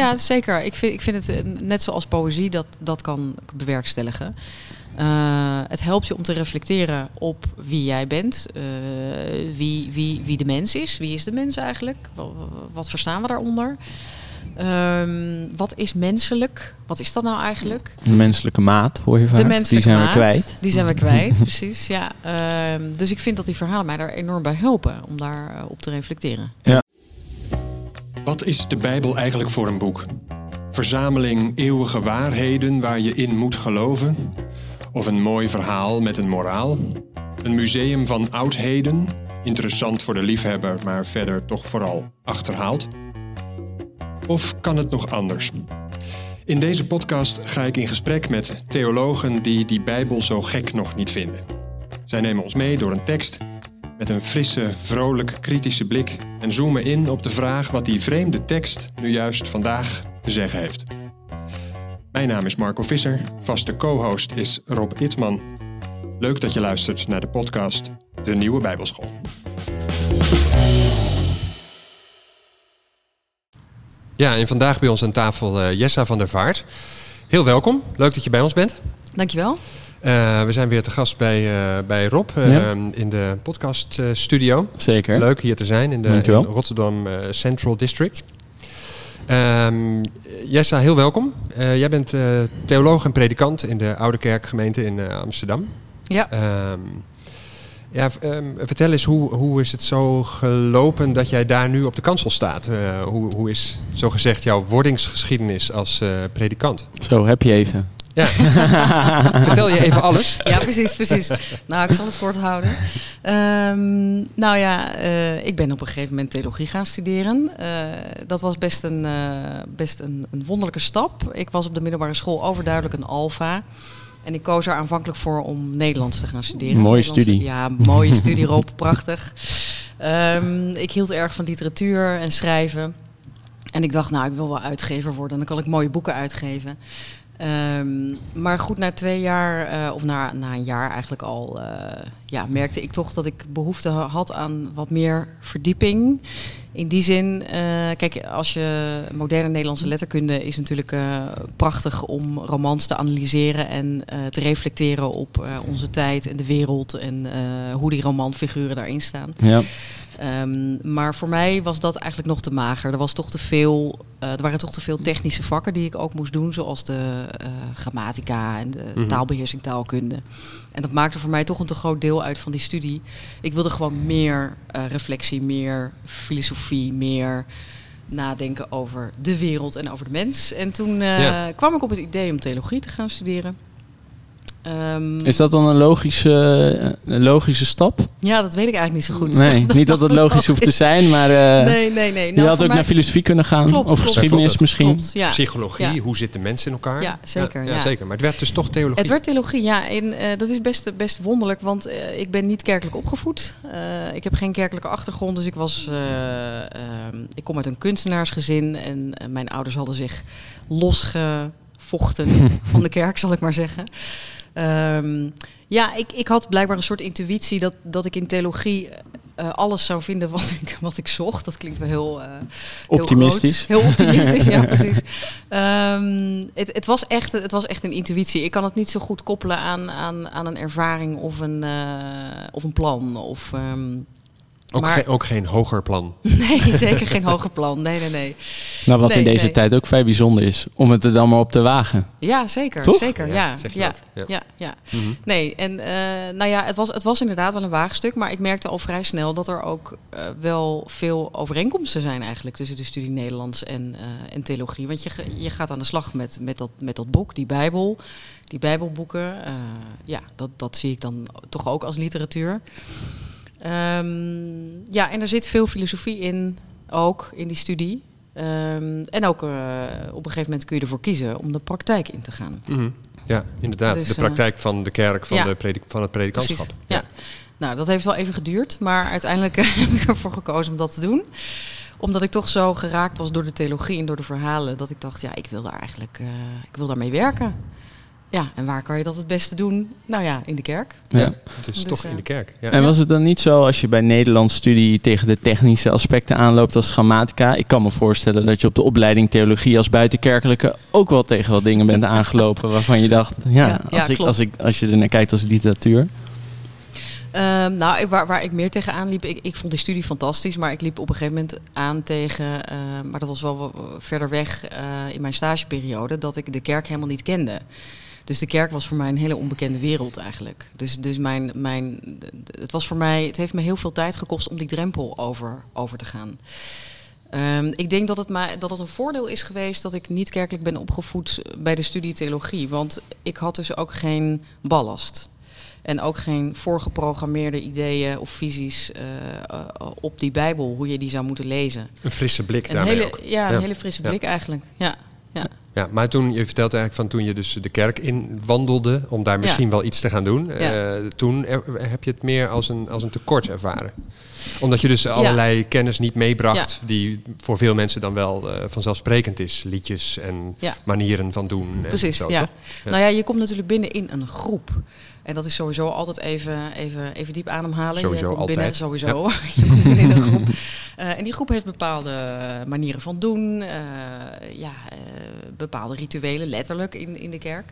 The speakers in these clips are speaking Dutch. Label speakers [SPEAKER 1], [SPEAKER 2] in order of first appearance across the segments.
[SPEAKER 1] Ja, zeker. Ik vind, ik vind het eh, net zoals poëzie dat, dat kan bewerkstelligen. Uh, het helpt je om te reflecteren op wie jij bent, uh, wie, wie, wie de mens is. Wie is de mens eigenlijk? Wat, wat verstaan we daaronder? Um, wat is menselijk? Wat is dat nou eigenlijk?
[SPEAKER 2] De menselijke maat, hoor je vaak.
[SPEAKER 1] De menselijke
[SPEAKER 2] die zijn
[SPEAKER 1] maat,
[SPEAKER 2] we kwijt.
[SPEAKER 1] Die zijn we kwijt, precies. Ja. Um, dus ik vind dat die verhalen mij daar enorm bij helpen om daar op te reflecteren.
[SPEAKER 2] Ja.
[SPEAKER 3] Wat is de Bijbel eigenlijk voor een boek? Verzameling eeuwige waarheden waar je in moet geloven? Of een mooi verhaal met een moraal? Een museum van oudheden? Interessant voor de liefhebber, maar verder toch vooral achterhaald? Of kan het nog anders? In deze podcast ga ik in gesprek met theologen die die Bijbel zo gek nog niet vinden. Zij nemen ons mee door een tekst met een frisse, vrolijk, kritische blik en zoomen in op de vraag wat die vreemde tekst nu juist vandaag te zeggen heeft. Mijn naam is Marco Visser, vaste co-host is Rob Itman. Leuk dat je luistert naar de podcast De Nieuwe Bijbelschool. Ja, en vandaag bij ons aan tafel uh, Jessa van der Vaart. Heel welkom, leuk dat je bij ons bent.
[SPEAKER 1] Dankjewel.
[SPEAKER 3] Uh, we zijn weer te gast bij, uh, bij Rob uh, ja. in de podcaststudio.
[SPEAKER 2] Zeker.
[SPEAKER 3] Leuk hier te zijn in de in Rotterdam Central District. Um, Jessa, heel welkom. jij bent theoloog en predikant in de Oude Kerkgemeente in Amsterdam.
[SPEAKER 1] Ja.
[SPEAKER 3] Um, ja, um, vertel eens, hoe, hoe is het zo gelopen dat jij daar nu op de kansel staat? Uh, hoe, hoe is zo gezegd jouw wordingsgeschiedenis als uh, predikant?
[SPEAKER 2] Zo, heb je even.
[SPEAKER 3] Ja. Vertel je even alles?
[SPEAKER 1] Ja, precies, precies. Nou, ik zal het kort houden. Um, nou ja, uh, ik ben op een gegeven moment theologie gaan studeren. dat was best, een, best een, een wonderlijke stap. Ik was op de middelbare school overduidelijk een alfa. En ik koos er aanvankelijk voor om Nederlands te gaan studeren.
[SPEAKER 2] Mooie studie.
[SPEAKER 1] Ja, mooie studie, Rob. Prachtig. Um, ik hield erg van literatuur en schrijven. En ik dacht, nou, ik wil wel uitgever worden. Dan kan ik mooie boeken uitgeven. Um, maar goed, na twee jaar, uh, of na, na een jaar eigenlijk al, uh, ja, merkte ik toch dat ik behoefte had aan wat meer verdieping. In die zin, uh, kijk, als je moderne Nederlandse letterkunde is natuurlijk prachtig om romans te analyseren en te reflecteren op onze tijd en de wereld en hoe die romanfiguren daarin staan.
[SPEAKER 2] Ja.
[SPEAKER 1] Um, maar voor mij was dat eigenlijk nog te mager. Er, was toch te veel, uh, er waren toch te veel technische vakken die ik ook moest doen, zoals de uh, grammatica en de mm -hmm. taalbeheersing, taalkunde. En dat maakte voor mij toch een te groot deel uit van die studie. Ik wilde gewoon meer uh, reflectie, meer filosofie, meer nadenken over de wereld en over de mens. En toen ja. kwam ik op het idee om theologie te gaan studeren.
[SPEAKER 2] Um, is dat dan een logische, een logische stap?
[SPEAKER 1] Ja, dat weet ik eigenlijk niet zo goed.
[SPEAKER 2] Nee, niet dat het logisch hoeft te zijn, maar uh,
[SPEAKER 1] nee, nee, nee.
[SPEAKER 2] Nou, je had ook mij... naar filosofie kunnen gaan.
[SPEAKER 1] Klopt,
[SPEAKER 2] of
[SPEAKER 1] klopt,
[SPEAKER 2] geschiedenis
[SPEAKER 1] klopt,
[SPEAKER 2] misschien.
[SPEAKER 1] Klopt, ja.
[SPEAKER 3] Psychologie, ja. hoe zitten mensen in elkaar?
[SPEAKER 1] Ja, zeker.
[SPEAKER 3] Ja, ja, zeker. Maar het werd dus toch theologie?
[SPEAKER 1] Het werd theologie, ja. En uh, dat is best, best wonderlijk, want uh, ik ben niet kerkelijk opgevoed. ik heb geen kerkelijke achtergrond, dus ik was... ik kom uit een kunstenaarsgezin en mijn ouders hadden zich losgevochten van de kerk, zal ik maar zeggen. Um, ja, ik, ik had blijkbaar een soort intuïtie dat, dat ik in theologie uh, alles zou vinden wat ik, wat ik zocht. Dat klinkt wel heel, uh,
[SPEAKER 2] optimistisch.
[SPEAKER 1] Heel, heel optimistisch, ja, precies. Um, het, het, was echt, het was echt een intuïtie. Ik kan het niet zo goed koppelen aan, aan, aan een ervaring of een, uh, of een plan. Of, um,
[SPEAKER 3] ook, maar, geen, ook geen hoger plan.
[SPEAKER 1] Nee, zeker geen hoger plan. Nee, nee, nee.
[SPEAKER 2] Nou, wat
[SPEAKER 1] nee,
[SPEAKER 2] in deze
[SPEAKER 1] nee.
[SPEAKER 2] tijd ook vrij bijzonder is, om het er dan maar op te wagen.
[SPEAKER 1] Ja, zeker.
[SPEAKER 2] Toch?
[SPEAKER 1] Zeker, ja.
[SPEAKER 3] Ja, zeg je
[SPEAKER 1] ja,
[SPEAKER 3] dat? Ja.
[SPEAKER 1] ja, ja.
[SPEAKER 3] Mhm.
[SPEAKER 1] Nee, en uh, nou ja, het was, het was inderdaad wel een waagstuk, maar ik merkte al vrij snel dat er ook uh, wel veel overeenkomsten zijn eigenlijk tussen de studie Nederlands en, uh, en theologie. Want je, je gaat aan de slag met, met, dat, met dat boek, die Bijbel, die Bijbelboeken. ja, dat, dat zie ik dan toch ook als literatuur. Um, ja, en er zit veel filosofie in, ook in die studie. Um, en ook uh, op een gegeven moment kun je ervoor kiezen om de praktijk in te gaan.
[SPEAKER 3] Mm -hmm. Ja, inderdaad.
[SPEAKER 1] Dus,
[SPEAKER 3] de praktijk uh, van de kerk, van,
[SPEAKER 1] ja.
[SPEAKER 3] de predik van het predikantschap.
[SPEAKER 1] Ja. ja. Nou, dat heeft wel even geduurd, maar uiteindelijk heb ik ervoor gekozen om dat te doen. Omdat ik toch zo geraakt was door de theologie en door de verhalen, dat ik dacht, ja, ik wil daar eigenlijk, uh, ik wil daarmee werken. Ja, en waar kan je dat het beste doen? Nou ja, in de kerk.
[SPEAKER 3] Ja, het is dus, toch in de kerk.
[SPEAKER 2] Ja. En was het dan niet zo als je bij Nederlands studie tegen de technische aspecten aanloopt als grammatica? Ik kan me voorstellen dat je op de opleiding theologie als buitenkerkelijke ook wel tegen wat dingen bent aangelopen waarvan je dacht, ja, als, ik, als, ik, als je er naar kijkt als literatuur.
[SPEAKER 1] Um, nou, waar, waar ik meer tegenaan liep, ik, ik vond die studie fantastisch, maar ik liep op een gegeven moment aan tegen, uh, maar dat was wel verder weg uh, in mijn stageperiode, dat ik de kerk helemaal niet kende. Dus de kerk was voor mij een hele onbekende wereld eigenlijk. Dus, dus mijn, mijn, het was voor mij, het heeft me heel veel tijd gekost om die drempel over, over te gaan. Um, ik denk dat het, maar, dat het een voordeel is geweest dat ik niet kerkelijk ben opgevoed bij de studie theologie. Want ik had dus ook geen ballast. En ook geen voorgeprogrammeerde ideeën of visies uh, uh, op die Bijbel, hoe je die zou moeten lezen.
[SPEAKER 3] Een frisse blik
[SPEAKER 1] een
[SPEAKER 3] daarmee
[SPEAKER 1] hele,
[SPEAKER 3] ook.
[SPEAKER 1] Ja, een hele frisse blik eigenlijk. Ja. Ja.
[SPEAKER 3] maar toen, je vertelt eigenlijk van toen je dus de kerk in wandelde, om daar misschien ja. wel iets te gaan doen. Ja. Uh, toen er, heb je het meer als een, als een tekort ervaren. Omdat je dus allerlei kennis niet meebracht, die voor veel mensen dan wel uh, vanzelfsprekend is. Liedjes en manieren van doen.
[SPEAKER 1] Precies,
[SPEAKER 3] en zo,
[SPEAKER 1] ja. Nou ja, je komt natuurlijk binnen in een groep. En dat is sowieso altijd even, even, even diep ademhalen.
[SPEAKER 3] Sowieso
[SPEAKER 1] je komt
[SPEAKER 3] altijd.
[SPEAKER 1] binnen, sowieso. Ja. je komt binnen in een groep. Uh, en die groep heeft bepaalde manieren van doen. Uh, ja, uh, bepaalde rituelen, letterlijk, in, in de kerk.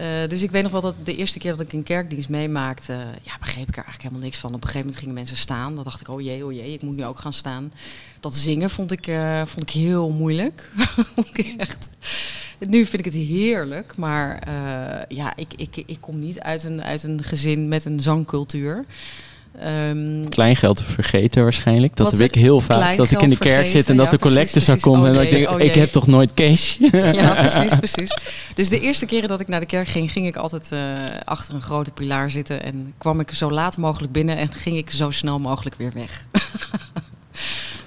[SPEAKER 1] Uh, dus ik weet nog wel dat de eerste keer dat ik een kerkdienst meemaakte, ja, begreep ik er eigenlijk helemaal niks van. Op een gegeven moment gingen mensen staan. Dan dacht ik, oh jee, oh jee, ik moet nu ook gaan staan. Dat zingen vond ik, uh, vond ik heel moeilijk. Echt. Nu vind ik het heerlijk, maar ja, ik, ik, ik kom niet uit een, uit een gezin met een zangcultuur.
[SPEAKER 2] Um, Kleingeld te vergeten waarschijnlijk. Dat heb ik heel vaak. Dat ik in de kerk vergeten, zit en dat de collecte zou komen. Oh, en dat ik denk, oh, ik heb toch nooit cash?
[SPEAKER 1] Ja, precies, precies. Dus de eerste keren dat ik naar de kerk ging, ging ik altijd uh, achter een grote pilaar zitten. En kwam ik zo laat mogelijk binnen en ging ik zo snel mogelijk weer weg.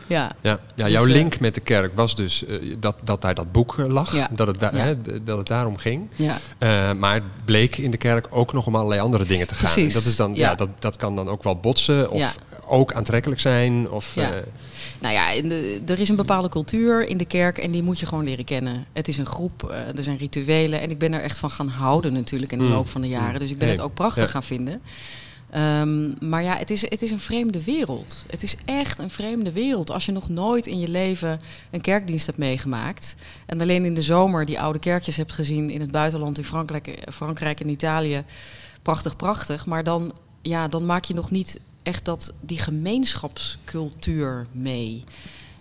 [SPEAKER 1] Ja.
[SPEAKER 3] Ja, ja jouw dus, link uh, met de kerk was dus uh, dat, dat daar dat boek lag. Ja. Dat, het da- ja. dat het daarom ging.
[SPEAKER 1] Ja.
[SPEAKER 3] Uh, maar het bleek in de kerk ook nog om allerlei andere dingen te gaan. Dat, is dan, ja. dat, dat kan dan ook wel botsen of ook aantrekkelijk zijn. Of,
[SPEAKER 1] nou ja, de, er is een bepaalde cultuur in de kerk en die moet je gewoon leren kennen. Het is een groep, er zijn rituelen en ik ben er echt van gaan houden natuurlijk in de mm. loop van de jaren. Dus ik ben het ook prachtig gaan vinden. Um, maar ja, het is, het is een vreemde wereld. Het is echt een vreemde wereld. Als je nog nooit in je leven een kerkdienst hebt meegemaakt. En alleen in de zomer die oude kerkjes hebt gezien in het buitenland, in Frankrijk, Frankrijk en Italië. Prachtig, prachtig. Maar dan, ja, dan maak je nog niet echt dat, die gemeenschapscultuur mee.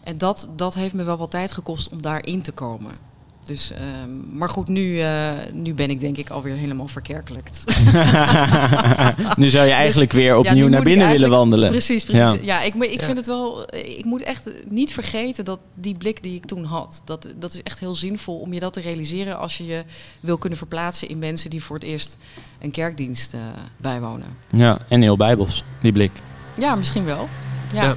[SPEAKER 1] En dat, dat heeft me wel wat tijd gekost om daarin te komen. Dus, um, maar goed, nu, uh, nu ben ik denk ik alweer helemaal verkerkelijkt.
[SPEAKER 2] nu zou je eigenlijk dus, weer opnieuw ja, naar binnen willen wandelen.
[SPEAKER 1] Precies, precies. Ja, ja ik, ik vind het wel. Ik moet echt niet vergeten dat die blik die ik toen had, dat, dat is echt heel zinvol om je dat te realiseren als je je wil kunnen verplaatsen in mensen die voor het eerst een kerkdienst uh, bijwonen.
[SPEAKER 2] Ja, en heel bijbels, die blik.
[SPEAKER 1] Ja, misschien wel. ja.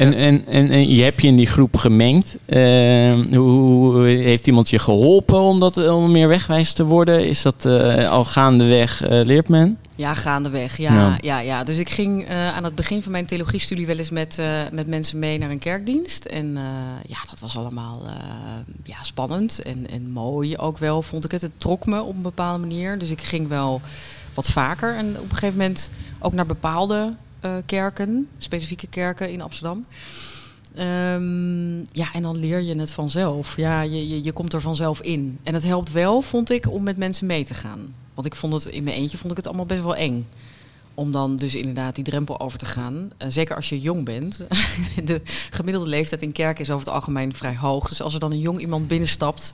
[SPEAKER 2] En, en, en, en, je hebt je in die groep gemengd. Uh, hoe heeft iemand je geholpen om, dat, om meer wegwijs te worden? Is dat uh, al gaandeweg uh, leert men?
[SPEAKER 1] Ja, gaandeweg. Ja, ja. ja, ja. Dus ik ging aan het begin van mijn theologiestudie wel eens met, met mensen mee naar een kerkdienst. En ja, dat was allemaal ja, spannend en, en mooi ook wel, vond ik het. Het trok me op een bepaalde manier. Dus ik ging wel wat vaker. En op een gegeven moment ook naar bepaalde kerken, specifieke kerken in Amsterdam. Um, ja, en dan leer je het vanzelf. Ja, je, je, je komt er vanzelf in. En het helpt wel, vond ik, om met mensen mee te gaan. Want ik vond het in mijn eentje vond ik het allemaal best wel eng. Om dan dus inderdaad die drempel over te gaan. Uh, zeker als je jong bent. De gemiddelde leeftijd in kerken is over het algemeen vrij hoog. Dus als er dan een jong iemand binnenstapt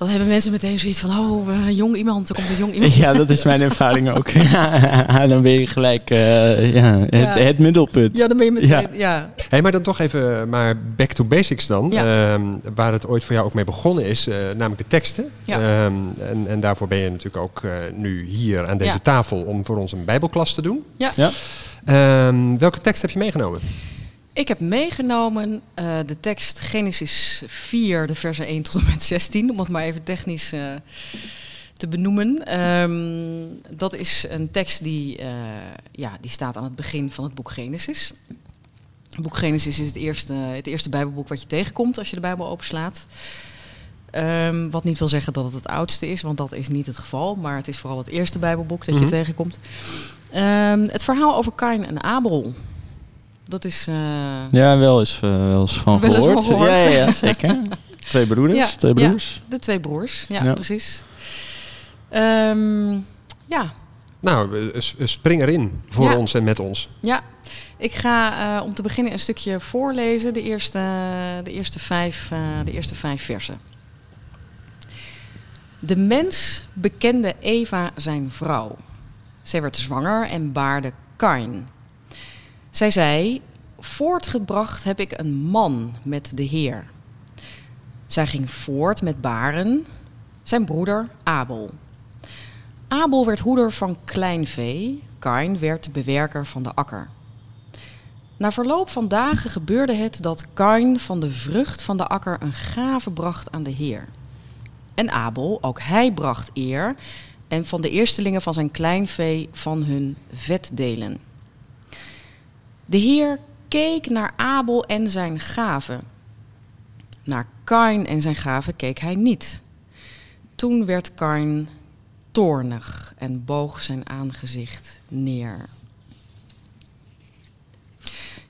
[SPEAKER 1] dan hebben mensen meteen zoiets van, oh, uh, jong iemand, er komt een jong iemand.
[SPEAKER 2] Ja, dat is mijn ervaring ook. dan ben je gelijk uh, ja, het, ja. het, middelpunt.
[SPEAKER 1] Ja, dan ben je meteen, ja. ja.
[SPEAKER 3] Hey, maar dan toch even maar back to basics dan. Ja. Um, waar het ooit voor jou ook mee begonnen is, uh, namelijk de teksten.
[SPEAKER 1] Ja.
[SPEAKER 3] Um, en, en daarvoor ben je natuurlijk ook nu hier aan deze tafel om voor ons een bijbelklas te doen.
[SPEAKER 1] Ja.
[SPEAKER 2] ja.
[SPEAKER 3] Um, welke tekst heb je meegenomen?
[SPEAKER 1] Ik heb meegenomen uh, de tekst Genesis 4, de versen 1 tot en met 16, om het maar even technisch uh, te benoemen. Um, dat is een tekst die, uh, ja, die staat aan het begin van het boek Genesis. Het boek Genesis is het eerste, het eerste Bijbelboek wat je tegenkomt als je de Bijbel openslaat. Ehm, wat niet wil zeggen dat het het oudste is, want dat is niet het geval. Maar het is vooral het eerste Bijbelboek dat
[SPEAKER 3] Mhm.
[SPEAKER 1] je tegenkomt. Ehm, het verhaal over Kain en Abel. Dat is. eh,
[SPEAKER 2] Ja, wel eens, eh, wel eens van
[SPEAKER 1] Wel eens
[SPEAKER 2] gehoord.
[SPEAKER 1] van gehoord.
[SPEAKER 2] Ja, ja, ja, zeker. Twee broeders,
[SPEAKER 1] Ja,
[SPEAKER 2] twee
[SPEAKER 1] ja.
[SPEAKER 2] broers.
[SPEAKER 1] de twee broers. Ja,
[SPEAKER 2] Ja.
[SPEAKER 1] precies. Ehm, ja,
[SPEAKER 3] Nou, eh, spring erin voor
[SPEAKER 1] Ja.
[SPEAKER 3] ons en met ons.
[SPEAKER 1] Ja, ik ga eh, om te beginnen een stukje voorlezen, de eerste, de eerste, vijf, eh, de eerste vijf versen. De mens bekende Eva zijn vrouw. Zij werd zwanger en baarde Kain. Zij zei, voortgebracht heb ik een man met de Heer. Zij ging voort met baren, zijn broeder Abel. Abel werd hoeder van kleinvee, Kain werd bewerker van de akker. Na verloop van dagen gebeurde het dat Kain van de vrucht van de akker een gave bracht aan de Heer. En Abel, ook hij bracht eer en van de eerstelingen van zijn kleinvee van hun vetdelen. De Heer keek naar Abel en zijn gave. Naar Kain en zijn gave keek hij niet. Toen werd Kain toornig en boog zijn aangezicht neer.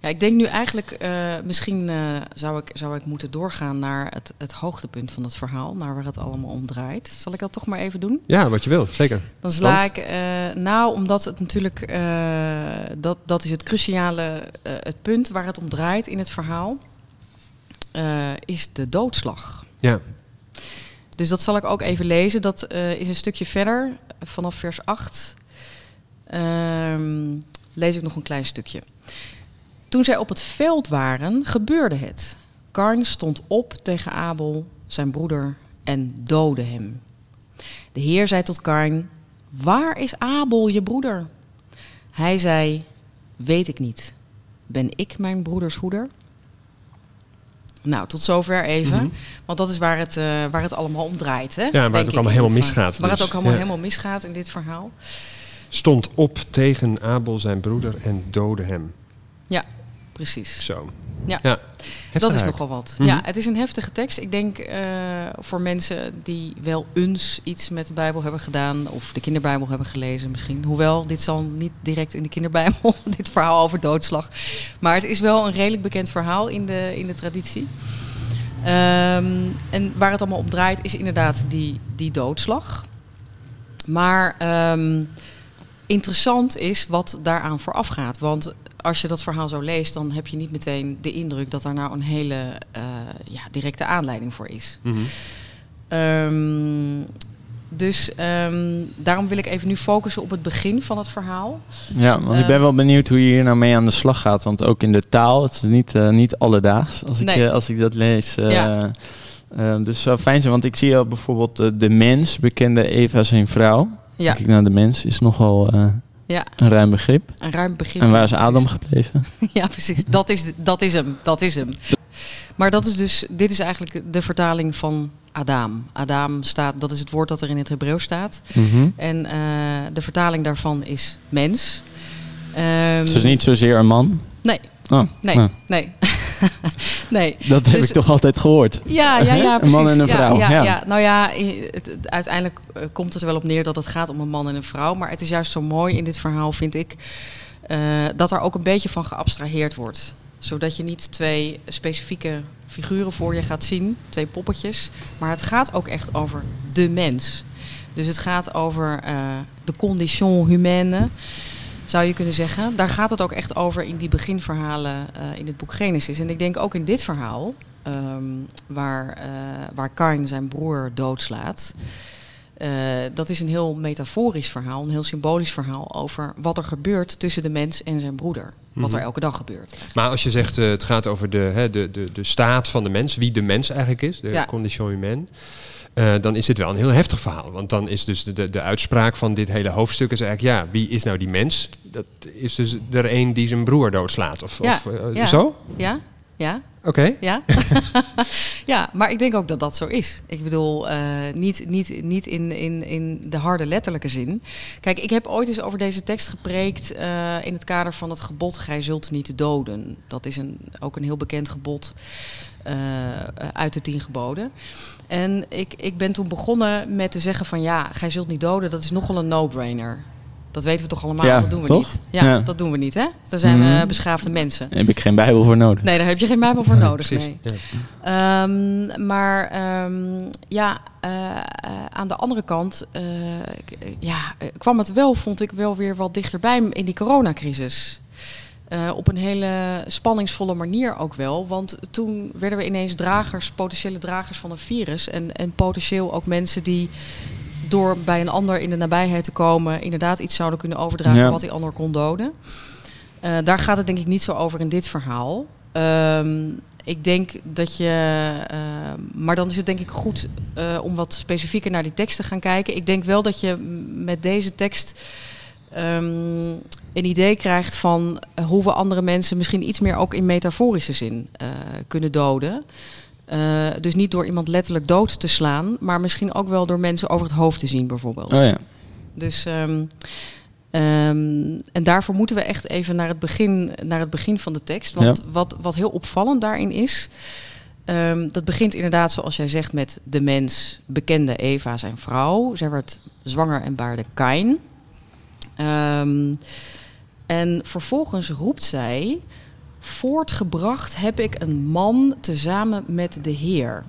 [SPEAKER 1] Ja, ik denk nu eigenlijk, eh, misschien eh, zou, ik, zou ik moeten doorgaan naar het, het hoogtepunt van het verhaal, naar waar het allemaal om draait. Zal ik dat toch maar even doen?
[SPEAKER 3] Ja, wat je wil, zeker.
[SPEAKER 1] Dan sla ik, eh, nou, omdat het natuurlijk, dat, dat is het cruciale, het punt waar het om draait in het verhaal, is de doodslag.
[SPEAKER 3] Ja.
[SPEAKER 1] Dus dat zal ik ook even lezen. Dat is een stukje verder, vanaf vers 8. Ehm, lees ik nog een klein stukje. Toen zij op het veld waren, gebeurde het. Karn stond op tegen Abel, zijn broeder, en doodde hem. De Heer zei tot Karn: Waar is Abel, je broeder? Hij zei: Weet ik niet. Ben ik mijn broeders hoeder? Nou, tot zover even.
[SPEAKER 3] Mhm.
[SPEAKER 1] Want dat is waar het, eh, waar het allemaal om draait. Hè?
[SPEAKER 3] waar het ook allemaal helemaal misgaat,
[SPEAKER 1] Waar
[SPEAKER 3] dus.
[SPEAKER 1] het ook allemaal
[SPEAKER 3] Ja.
[SPEAKER 1] helemaal misgaat in dit verhaal.
[SPEAKER 3] Stond op tegen Abel zijn broeder en doodde hem.
[SPEAKER 1] Precies.
[SPEAKER 3] Zo.
[SPEAKER 1] Ja.
[SPEAKER 3] Heftig
[SPEAKER 1] dat is nogal wat.
[SPEAKER 3] Mhm.
[SPEAKER 1] Ja, het is een heftige tekst. Ik denk eh, voor mensen die wel eens iets met de Bijbel hebben gedaan, of de kinderbijbel hebben gelezen misschien. Hoewel, dit zal niet direct in de kinderbijbel, dit verhaal over doodslag. Maar het is wel een redelijk bekend verhaal in de, in de traditie. Ehm, en waar het allemaal om draait is inderdaad die, die doodslag. Maar ehm, interessant is wat daaraan vooraf gaat. Want als je dat verhaal zo leest, dan heb je niet meteen de indruk dat daar nou een hele eh, ja, directe aanleiding voor is.
[SPEAKER 3] Mhm.
[SPEAKER 1] Ehm, dus ehm, daarom wil ik even nu focussen op het begin van het verhaal.
[SPEAKER 2] Ja, want ik ben
[SPEAKER 1] Eh,
[SPEAKER 2] wel benieuwd hoe je hier nou mee aan de slag gaat. Want ook in de taal, het is niet, eh, niet alledaags als ik, eh, als ik dat lees.
[SPEAKER 1] Ja.
[SPEAKER 2] dus zou fijn zijn, want ik zie ook bijvoorbeeld de mens, bekende Eva zijn vrouw.
[SPEAKER 1] Ja,
[SPEAKER 2] Denk ik, nou, de mens is nogal eh,
[SPEAKER 1] ja
[SPEAKER 2] een ruim begrip.
[SPEAKER 1] een ruim begin.
[SPEAKER 2] En waar is Adam
[SPEAKER 1] precies.
[SPEAKER 2] gebleven?
[SPEAKER 1] Ja, precies. Dat is, dat is hem. Dat is hem. Maar dat is dus, dit is eigenlijk de vertaling van Adam. Adam staat, dat is het woord dat er in het Hebreeuws staat.
[SPEAKER 2] Mhm.
[SPEAKER 1] En eh, de vertaling daarvan is mens. Ehm,
[SPEAKER 2] Dus niet zozeer een man.
[SPEAKER 1] Nee,
[SPEAKER 2] Oh,
[SPEAKER 1] nee,
[SPEAKER 2] nou,
[SPEAKER 1] nee. nee.
[SPEAKER 2] dat heb
[SPEAKER 1] Dus-
[SPEAKER 2] ik toch altijd gehoord.
[SPEAKER 1] Ja, ja, ja,
[SPEAKER 2] Een
[SPEAKER 1] precies.
[SPEAKER 2] man en een vrouw,
[SPEAKER 1] Ja,
[SPEAKER 2] ja.
[SPEAKER 1] ja. Nou ja, i- het, het- uiteindelijk eh, komt het er wel op neer dat het gaat om een man en een vrouw. Maar het is juist zo mooi in dit verhaal, vind ik, eh, dat er ook een beetje van geabstraheerd wordt. Zodat je niet twee specifieke figuren voor je gaat zien, twee poppetjes. Maar het gaat ook echt over de mens. Dus het gaat over eh, de condition humaine, zou je kunnen zeggen. Daar gaat het ook echt over in die beginverhalen eh, in het boek Genesis. En ik denk ook in dit verhaal, ehm, waar, eh waar Kain zijn broer doodslaat. eh, dat is een heel metaforisch verhaal, een heel symbolisch verhaal over wat er gebeurt tussen de mens en zijn broeder. Wat er
[SPEAKER 3] Mhm.
[SPEAKER 1] elke dag gebeurt.
[SPEAKER 3] Maar als je zegt, het gaat over de, hè, de, de, de staat van de mens, wie de mens eigenlijk is, de
[SPEAKER 1] Ja.
[SPEAKER 3] condition humaine, dan is dit wel een heel heftig verhaal. Want dan is dus de, de, de uitspraak van dit hele hoofdstuk is eigenlijk, ja, wie is nou die mens? Dat is dus er een die zijn broer doodslaat. Of,
[SPEAKER 1] Ja,
[SPEAKER 3] of eh,
[SPEAKER 1] ja.
[SPEAKER 3] zo?
[SPEAKER 1] Ja? Ja?
[SPEAKER 3] Oké.
[SPEAKER 1] Ja? ja, maar ik denk ook dat dat zo is. Ik bedoel, eh, niet, niet, niet in, in, in de harde letterlijke zin. Kijk, ik heb ooit eens over deze tekst gepreekt eh, in het kader van het gebod: Gij zult niet doden. Dat is een, ook een heel bekend gebod uh, uit de tien geboden. En ik, ik ben toen begonnen met te zeggen van ja, gij zult niet doden, dat is nogal een no-brainer. Dat weten we toch allemaal,
[SPEAKER 2] Ja,
[SPEAKER 1] dat doen we
[SPEAKER 2] toch?
[SPEAKER 1] niet. Ja,
[SPEAKER 2] Ja.
[SPEAKER 1] dat doen we niet, hè? Daar zijn we
[SPEAKER 2] Mhm.
[SPEAKER 1] beschaafde mensen.
[SPEAKER 2] Daar heb ik geen Bijbel voor nodig.
[SPEAKER 1] Nee, daar heb je geen Bijbel voor nodig. Nee.
[SPEAKER 3] Ja.
[SPEAKER 1] Ehm, maar ehm, ja, eh, eh, aan de andere kant eh, k- ja, eh, kwam het wel, vond ik, wel weer wat dichterbij in die coronacrisis. Eh, op een hele spanningsvolle manier ook wel. Want toen werden we ineens dragers, potentiële dragers van een virus. En, en potentieel ook mensen die door bij een ander in de nabijheid te komen... inderdaad iets zouden kunnen overdragen
[SPEAKER 2] Ja.
[SPEAKER 1] wat die ander kon doden. Eh, daar gaat het denk ik niet zo over in dit verhaal. Ehm, ik denk dat je. eh, maar dan is het denk ik goed eh, om wat specifieker naar die tekst te gaan kijken. Ik denk wel dat je met deze tekst ehm, een idee krijgt van hoe we andere mensen misschien iets meer ook in metaforische zin kunnen doden. Eh, dus niet door iemand letterlijk dood te slaan, maar misschien ook wel door mensen over het hoofd te zien, bijvoorbeeld.
[SPEAKER 2] Oh ja.
[SPEAKER 1] Dus, ehm, ehm, en daarvoor moeten we echt even naar het begin, naar het begin van de tekst. Want
[SPEAKER 2] Ja.
[SPEAKER 1] wat, wat heel opvallend daarin is, ehm, dat begint inderdaad zoals jij zegt met de mens bekende Eva, zijn vrouw. Zij werd zwanger en baarde Kain. En vervolgens roept zij, voortgebracht heb ik een man tezamen met de Heer.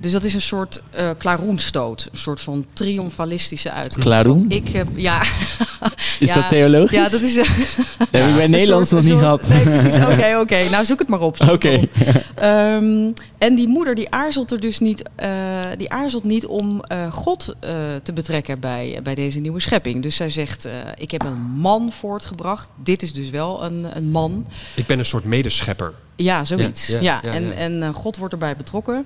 [SPEAKER 1] Dus dat is een soort eh klaroenstoot, een soort van triomfalistische uiting.
[SPEAKER 2] Klaroen?
[SPEAKER 1] Ik heb, ja,
[SPEAKER 2] Is
[SPEAKER 1] Ja,
[SPEAKER 2] dat theologisch?
[SPEAKER 1] ja, dat is eh,
[SPEAKER 2] Dat heb ik bij Nederlands
[SPEAKER 1] soort-
[SPEAKER 2] nog niet
[SPEAKER 1] soort-
[SPEAKER 2] gehad.
[SPEAKER 1] Nee, precies. Oké, oké. Nou, zoek het maar op.
[SPEAKER 2] Oké.
[SPEAKER 1] Ehm, en die moeder die aarzelt er dus niet, eh, die aarzelt niet om eh, God eh, te betrekken bij, bij deze nieuwe schepping. Dus zij zegt: eh, Ik heb een man voortgebracht. Dit is dus wel een, een man.
[SPEAKER 3] Ik ben een soort medeschepper.
[SPEAKER 1] Ja, zoiets.
[SPEAKER 3] Ja,
[SPEAKER 1] Ja,
[SPEAKER 3] ja, ja,
[SPEAKER 1] en,
[SPEAKER 3] ja.
[SPEAKER 1] en eh, God wordt erbij betrokken.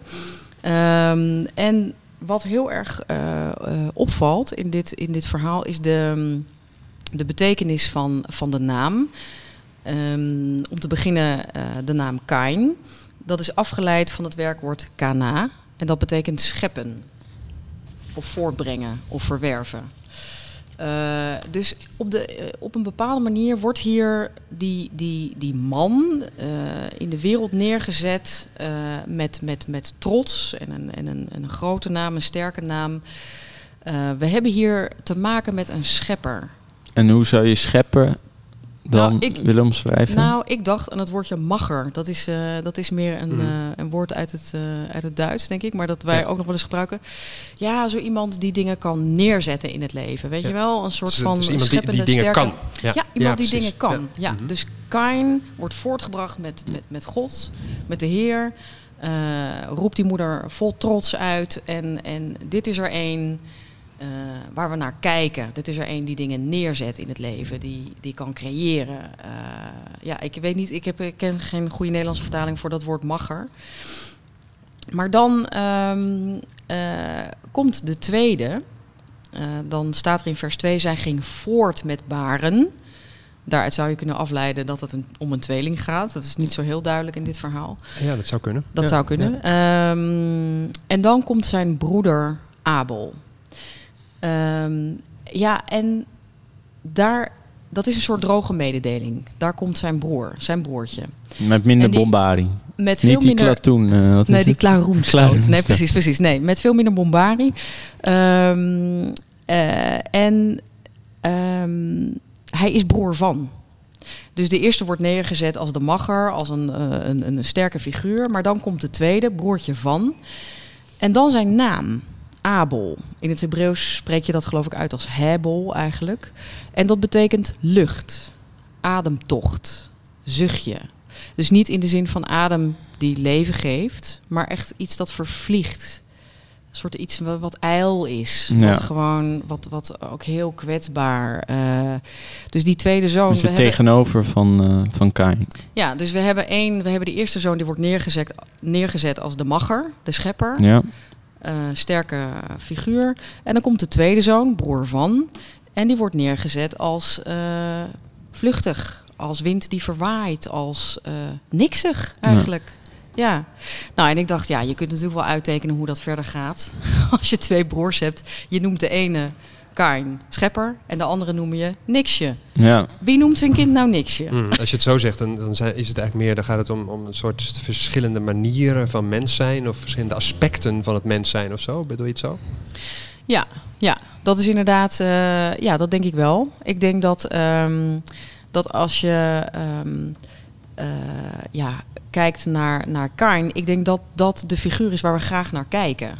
[SPEAKER 1] Ehm, en wat heel erg eh, eh, opvalt in dit, in dit verhaal is de, de betekenis van, van de naam. Ehm, om te beginnen eh, de naam Kain. Dat is afgeleid van het werkwoord kana. En dat betekent scheppen. Of voortbrengen of verwerven. Eh, dus op, de, eh, op een bepaalde manier wordt hier die, die, die man eh, in de wereld neergezet met, met, met trots en een, en een, een grote naam, een sterke naam. We hebben hier te maken met een schepper.
[SPEAKER 2] En hoe zou je scheppen dan
[SPEAKER 1] Nou, ik-
[SPEAKER 2] willen omschrijven?
[SPEAKER 1] Nou, ik dacht aan het woordje magger. Dat is, eh, dat is meer een,
[SPEAKER 3] Mhm.
[SPEAKER 1] eh, een woord uit het, eh, uit het Duits, denk ik. Maar dat wij
[SPEAKER 3] Ja.
[SPEAKER 1] ook nog wel eens gebruiken. Ja, zo iemand die dingen kan neerzetten in het leven. Weet
[SPEAKER 3] Ja.
[SPEAKER 1] je wel? Een soort
[SPEAKER 3] Dus,
[SPEAKER 1] van
[SPEAKER 3] dus iemand die,
[SPEAKER 1] scheppende,
[SPEAKER 3] die dingen
[SPEAKER 1] sterke...
[SPEAKER 3] kan.
[SPEAKER 1] Ja, iemand die dingen kan. Ja.
[SPEAKER 3] Mhm.
[SPEAKER 1] Dus Kain wordt voortgebracht met, met, met God, met de Heer. Eh, roept die moeder vol trots uit. En, en dit is er één eh, waar we naar kijken. Dit is er één die dingen neerzet in het leven, die, die kan creëren. Eh, ja, ik weet niet, ik, heb, ik ken geen goede Nederlandse vertaling voor dat woord magger. Maar dan ehm, eh, komt de tweede. Dan staat er in vers 2, zij ging voort met baren. Daaruit zou je kunnen afleiden dat het een, om een tweeling gaat. Dat is niet zo heel duidelijk in dit verhaal.
[SPEAKER 3] Ja, dat zou kunnen.
[SPEAKER 1] Dat
[SPEAKER 3] Ja,
[SPEAKER 1] zou kunnen. Ehm, en dan komt zijn broeder Abel. Ehm, ja, en daar, dat is een soort droge mededeling. Daar komt zijn broer, zijn broertje.
[SPEAKER 2] Met minder
[SPEAKER 1] die-
[SPEAKER 2] bombardie.
[SPEAKER 1] Met veel
[SPEAKER 2] Niet die
[SPEAKER 1] minder.
[SPEAKER 2] klatoen. eh, wat
[SPEAKER 1] Nee, die. Klaroenstoot. Nee, precies, precies. Nee, met veel minder bombardie. Ehm, eh, en ehm, hij is broer van. Dus de eerste wordt neergezet als de magger, als een, eh, een, een sterke figuur. Maar dan komt de tweede, broertje van. En dan zijn naam, Abel. In het Hebreeuws spreek je dat geloof ik uit als Hebel eigenlijk. En dat betekent lucht, ademtocht, zuchtje. Dus niet in de zin van adem die leven geeft, maar echt iets dat vervliegt. Een soort iets wa- wat ijl is.
[SPEAKER 2] Ja.
[SPEAKER 1] Wat gewoon, wat, wat ook heel kwetsbaar. eh, dus die tweede zoon.
[SPEAKER 2] Dus
[SPEAKER 1] we
[SPEAKER 2] het
[SPEAKER 1] hebben-
[SPEAKER 2] tegenover van, eh van Kain.
[SPEAKER 1] ja, dus we hebben één, we hebben de eerste zoon die wordt neergezet, neergezet als de magger, de schepper.
[SPEAKER 2] Ja.
[SPEAKER 1] Eh, sterke figuur. En dan komt de tweede zoon, broer van. En die wordt neergezet als eh, vluchtig. Als wind die verwaait. Als eh, niksig eigenlijk. Ja. Nou, en ik dacht, ja, je kunt natuurlijk wel uittekenen hoe dat verder gaat. Als je twee broers hebt, je noemt de ene Kain schepper en de andere noem je niksje.
[SPEAKER 2] Ja.
[SPEAKER 1] Wie noemt zijn kind nou niksje?
[SPEAKER 3] Mm, als je het zo zegt, dan, dan zijn- is het eigenlijk meer, dan gaat het om, om een soort verschillende manieren van mens zijn of verschillende aspecten van het mens zijn of zo. Bedoel je het zo?
[SPEAKER 1] Ja, ja, dat is inderdaad, eh, ja, dat denk ik wel. Ik denk dat, ehm, dat als je ehm, eh, ja, kijkt naar, naar Kain, ik denk dat dat de figuur is waar we graag naar kijken.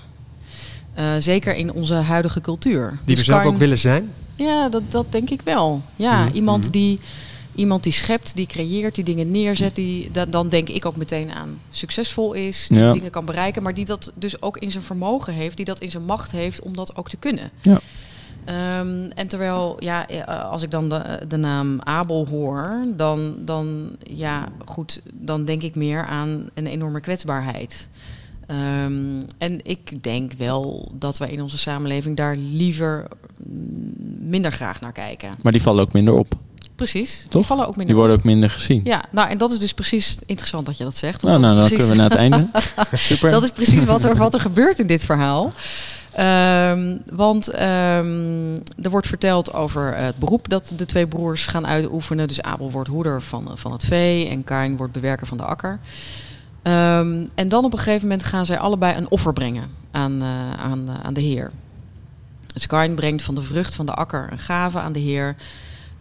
[SPEAKER 1] Eh, zeker in onze huidige cultuur.
[SPEAKER 3] Die
[SPEAKER 1] Dus
[SPEAKER 3] we zelf ook willen zijn?
[SPEAKER 1] Ja, dat, dat denk ik wel. Ja,
[SPEAKER 3] Mhm,
[SPEAKER 1] iemand,
[SPEAKER 3] mhm.
[SPEAKER 1] die, iemand die schept, die creëert, die dingen neerzet. Die, da- dan denk ik ook meteen aan succesvol is, die
[SPEAKER 2] Ja.
[SPEAKER 1] dingen kan bereiken. Maar die dat dus ook in zijn vermogen heeft, die dat in zijn macht heeft om dat ook te kunnen.
[SPEAKER 2] Ja.
[SPEAKER 1] Ehm, en terwijl, ja, eh, als ik dan de, de naam Abel hoor, dan, dan, ja, goed, dan denk ik meer aan een enorme kwetsbaarheid. Ehm, en ik denk wel dat wij in onze samenleving daar liever mm, minder graag naar kijken.
[SPEAKER 2] Maar die vallen ook minder op.
[SPEAKER 1] Precies. Die
[SPEAKER 2] Toch?
[SPEAKER 1] vallen ook minder
[SPEAKER 2] Die worden
[SPEAKER 1] op.
[SPEAKER 2] ook minder gezien.
[SPEAKER 1] Ja, nou en dat is dus precies interessant dat je dat zegt.
[SPEAKER 2] Nou, nou, dan kunnen we naar het einde. Super.
[SPEAKER 1] dat is precies wat er, wat er gebeurt in dit verhaal. Ehm, want ehm, er wordt verteld over het beroep dat de twee broers gaan uitoefenen. Dus Abel wordt hoeder van, van het vee en Kain wordt bewerker van de akker. Ehm, en dan op een gegeven moment gaan zij allebei een offer brengen aan, eh, aan, eh, aan de Heer. Dus Kain brengt van de vrucht van de akker een gave aan de Heer.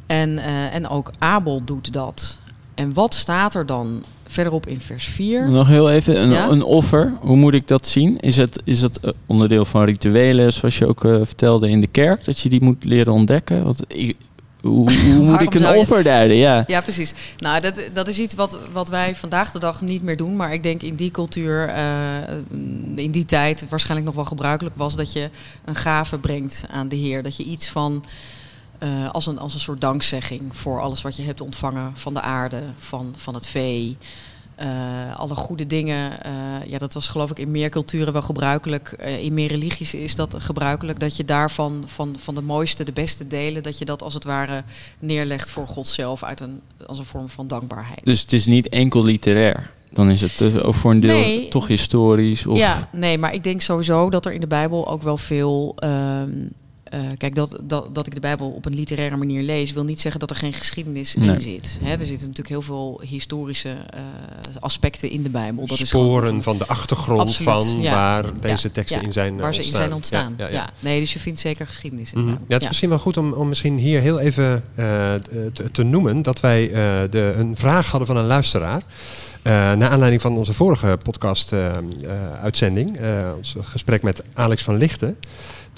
[SPEAKER 1] En, eh, en ook Abel doet dat. En wat staat er dan verderop in vers 4?
[SPEAKER 2] Nog heel even, een,
[SPEAKER 1] Ja?
[SPEAKER 2] een offer, hoe moet ik dat zien? Is het, is het onderdeel van rituelen, zoals je ook vertelde in de kerk, dat je die moet leren ontdekken? Want ik, hoe, hoe moet ik een offer duiden? Ja.
[SPEAKER 1] Ja, precies. Nou, dat, dat is iets wat, wat wij vandaag de dag niet meer doen. Maar ik denk in die cultuur, eh, in die tijd, waarschijnlijk nog wel gebruikelijk was dat je een gave brengt aan de Heer. Dat je iets van. eh, als, een, als een soort dankzegging voor alles wat je hebt ontvangen van de aarde, van, van het vee. Eh, alle goede dingen. eh, ja, dat was geloof ik in meer culturen wel gebruikelijk. Eh, in meer religies is dat gebruikelijk. Dat je daarvan van, van de mooiste, de beste delen, dat je dat als het ware neerlegt voor God zelf uit een, als een vorm van dankbaarheid.
[SPEAKER 2] Dus het is niet enkel literair. Dan is het ook voor een deel
[SPEAKER 1] Nee.
[SPEAKER 2] toch historisch. Of,
[SPEAKER 1] Ja, nee, maar ik denk sowieso dat er in de Bijbel ook wel veel. ehm, eh, kijk, dat, dat, dat ik de Bijbel op een literaire manier lees, wil niet zeggen dat er geen geschiedenis
[SPEAKER 2] Nee.
[SPEAKER 1] in zit. Hè, er zitten natuurlijk heel veel historische eh, aspecten in de Bijbel. Dat is gewoon-
[SPEAKER 3] Sporen van de achtergrond
[SPEAKER 1] Absoluut,
[SPEAKER 3] van
[SPEAKER 1] ja.
[SPEAKER 3] waar deze teksten
[SPEAKER 1] ja,
[SPEAKER 3] in zijn eh,
[SPEAKER 1] waar ze in
[SPEAKER 3] ontstaan.
[SPEAKER 1] zijn ontstaan.
[SPEAKER 3] Ja,
[SPEAKER 1] Ja,
[SPEAKER 3] ja, ja.
[SPEAKER 1] nee, dus je vindt zeker geschiedenis in
[SPEAKER 3] Mhm. Ja, het is misschien wel goed om, om misschien hier heel even te, te noemen dat wij de, een vraag hadden van een luisteraar. Eh naar aanleiding van onze vorige podcast-uitzending, ons gesprek met Alex van Lichten.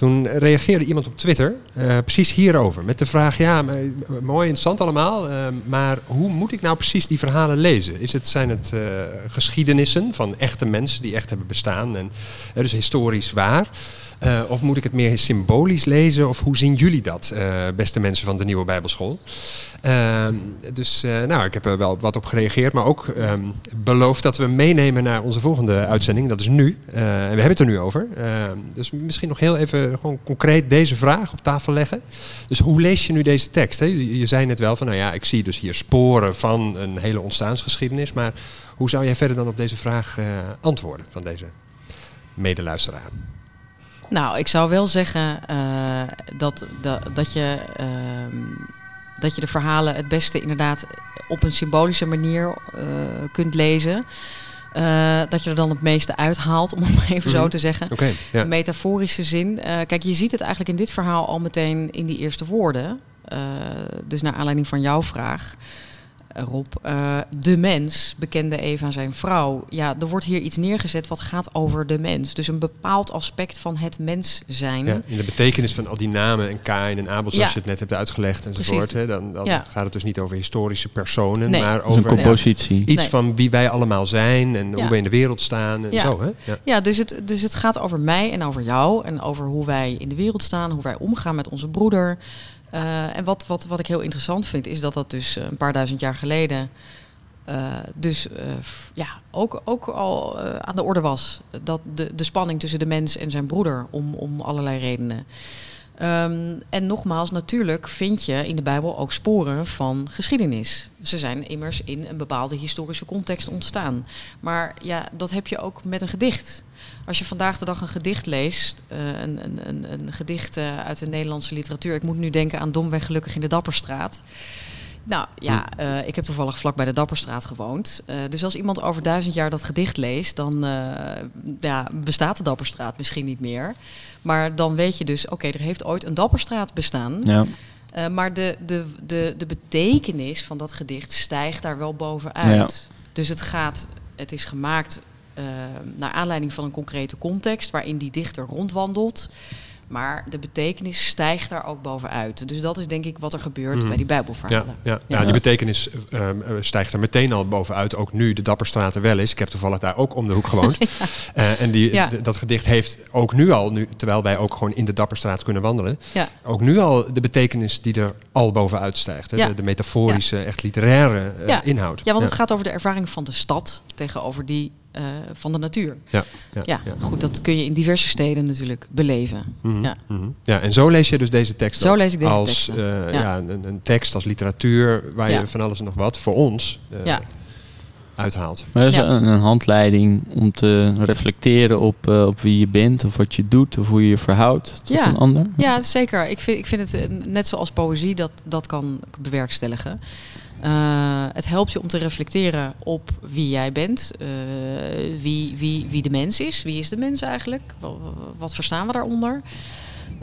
[SPEAKER 3] Toen reageerde iemand op Twitter eh, precies hierover. Met de vraag: ja, eh, mooi interessant allemaal. eh, maar hoe moet ik nou precies die verhalen lezen? Is het, zijn het geschiedenissen van echte mensen die echt hebben bestaan? En, dus historisch waar. Eh, of moet ik het meer symbolisch lezen? Of hoe zien jullie dat, eh, beste mensen van de Nieuwe Bijbelschool? Ehm, dus eh, nou, ik heb er wel wat op gereageerd, maar ook ehm, beloofd dat we meenemen naar onze volgende uitzending. Dat is nu. En we hebben het er nu over. Ehm, dus misschien nog heel even gewoon concreet deze vraag op tafel leggen. Dus hoe lees je nu deze tekst? Hè? Je, zei net wel van, nou ja, ik zie dus hier sporen van een hele ontstaansgeschiedenis. Maar hoe zou jij verder dan op deze vraag antwoorden van deze medeluisteraar?
[SPEAKER 1] Nou, ik zou wel zeggen eh, dat, dat, dat, je, ehm, dat je de verhalen het beste inderdaad op een symbolische manier eh, kunt lezen. Eh, dat je er dan het meeste uithaalt, om het maar even zo
[SPEAKER 3] Mhm.
[SPEAKER 1] te zeggen.
[SPEAKER 3] Ja.
[SPEAKER 1] Een metaforische zin. Kijk, je ziet het eigenlijk in dit verhaal al meteen in die eerste woorden. Dus naar aanleiding van jouw vraag, Rob. eh, de mens, bekende Eva zijn vrouw. Ja, er wordt hier iets neergezet wat gaat over de mens. Dus een bepaald aspect van het mens zijn.
[SPEAKER 3] Ja, in de betekenis van al die namen en Kain en Abel, zoals
[SPEAKER 1] Ja.
[SPEAKER 3] je het net hebt uitgelegd enzovoort. Hè, dan dan
[SPEAKER 1] Ja.
[SPEAKER 3] gaat het dus niet over historische personen,
[SPEAKER 1] Nee.
[SPEAKER 3] maar
[SPEAKER 2] een
[SPEAKER 3] over ja,
[SPEAKER 2] compositie.
[SPEAKER 3] iets
[SPEAKER 1] Nee.
[SPEAKER 3] van wie wij allemaal zijn en hoe we in de wereld staan en
[SPEAKER 1] Ja.
[SPEAKER 3] zo. Hè? Ja.
[SPEAKER 1] Ja, dus het, dus het gaat over mij en over jou. En over hoe wij in de wereld staan, hoe wij omgaan met onze broeder. Eh, en wat, wat, wat ik heel interessant vind, is dat dat dus eh, een paar duizend jaar geleden. eh, dus ja, ook, ook al aan de orde was. Dat de, de spanning tussen de mens en zijn broeder om, om allerlei redenen. Ehm, en nogmaals, natuurlijk vind je in de Bijbel ook sporen van geschiedenis. Ze zijn immers in een bepaalde historische context ontstaan. Maar ja, dat heb je ook met een gedicht. Als je vandaag de dag een gedicht leest, uh, een, een, een, een, gedicht uh, uit de Nederlandse literatuur. Ik moet nu denken aan Domweg Gelukkig in de Dapperstraat. Nou ja, uh, ik heb toevallig vlak bij de Dapperstraat gewoond. Uh, dus als iemand over duizend jaar dat gedicht leest, dan uh, ja, bestaat de Dapperstraat misschien niet meer. Maar dan weet je dus, oké, okay, er heeft ooit een Dapperstraat bestaan.
[SPEAKER 2] Ja.
[SPEAKER 1] maar de, de, de, de betekenis van dat gedicht stijgt daar wel bovenuit. Ja. Dus het gaat, het is gemaakt naar aanleiding van een concrete context waarin die dichter rondwandelt. Maar de betekenis stijgt daar ook bovenuit. Dus dat is denk ik wat er gebeurt
[SPEAKER 3] Mhm.
[SPEAKER 1] bij die Bijbelverhalen.
[SPEAKER 3] Ja, ja. ja, die betekenis uh, stijgt er meteen al bovenuit. Ook nu de Dapperstraat er wel is. Ik heb toevallig daar ook om de hoek gewoond. uh, en die, dat gedicht heeft ook nu al, nu, terwijl wij ook gewoon in de Dapperstraat kunnen wandelen, ook nu al de betekenis die er al bovenuit stijgt. Hè? De, de metaforische, echt literaire uh,
[SPEAKER 1] Ja.
[SPEAKER 3] inhoud.
[SPEAKER 1] Ja, want het gaat over de ervaring van de stad tegenover die uh, van de natuur.
[SPEAKER 3] Ja, ja,
[SPEAKER 1] Ja, goed, dat kun je in diverse steden natuurlijk beleven.
[SPEAKER 3] Mhm,
[SPEAKER 1] Ja.
[SPEAKER 3] mhm. ja, en zo lees je dus deze tekst
[SPEAKER 1] Zo
[SPEAKER 3] ook.
[SPEAKER 1] lees ik deze
[SPEAKER 3] als
[SPEAKER 1] teksten.
[SPEAKER 3] eh,
[SPEAKER 1] Ja.
[SPEAKER 3] ja. een, een tekst als literatuur waar
[SPEAKER 1] Ja.
[SPEAKER 3] je van alles en nog wat voor ons eh,
[SPEAKER 1] Ja.
[SPEAKER 3] uithaalt.
[SPEAKER 2] Maar dat is
[SPEAKER 1] Ja.
[SPEAKER 2] een, een handleiding om te reflecteren op, eh, op wie je bent of wat je doet of hoe je je verhoudt tot
[SPEAKER 1] Ja.
[SPEAKER 2] een ander.
[SPEAKER 1] Ja, zeker. Ik vind, ik vind het eh, net zoals poëzie dat, dat kan bewerkstelligen. Uh, het helpt je om te reflecteren op wie jij bent, uh, wie, wie, wie de mens is. Wie is de mens eigenlijk? Wat, verstaan we daaronder?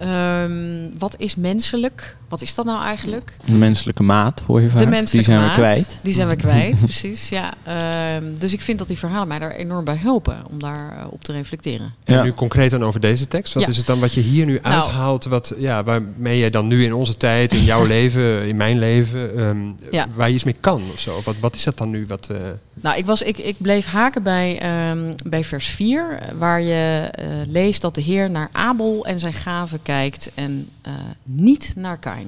[SPEAKER 1] Um, wat is menselijk? Wat is dat nou eigenlijk?
[SPEAKER 2] De menselijke maat, hoor je vaak.
[SPEAKER 1] De menselijke
[SPEAKER 2] die zijn
[SPEAKER 1] maat,
[SPEAKER 2] we kwijt.
[SPEAKER 1] Die zijn we kwijt, precies. Ja. Um, dus ik vind dat die verhalen mij daar enorm bij helpen om daar uh, op te reflecteren.
[SPEAKER 3] En
[SPEAKER 2] Ja.
[SPEAKER 3] nu concreet dan over deze tekst. Wat
[SPEAKER 1] Ja.
[SPEAKER 3] is het dan wat je hier nu
[SPEAKER 1] Nou.
[SPEAKER 3] uithaalt? Wat, ja, waarmee je dan nu in onze tijd, in jouw leven, in mijn leven, ehm,
[SPEAKER 1] Ja.
[SPEAKER 3] waar je iets mee kan of zo? Wat, wat is dat dan nu? Wat, eh,
[SPEAKER 1] Nou, ik, was, ik, ik bleef haken bij, um, bij vers 4, waar je uh, leest dat de Heer naar Abel en zijn gaven kijkt en uh, niet naar Kain.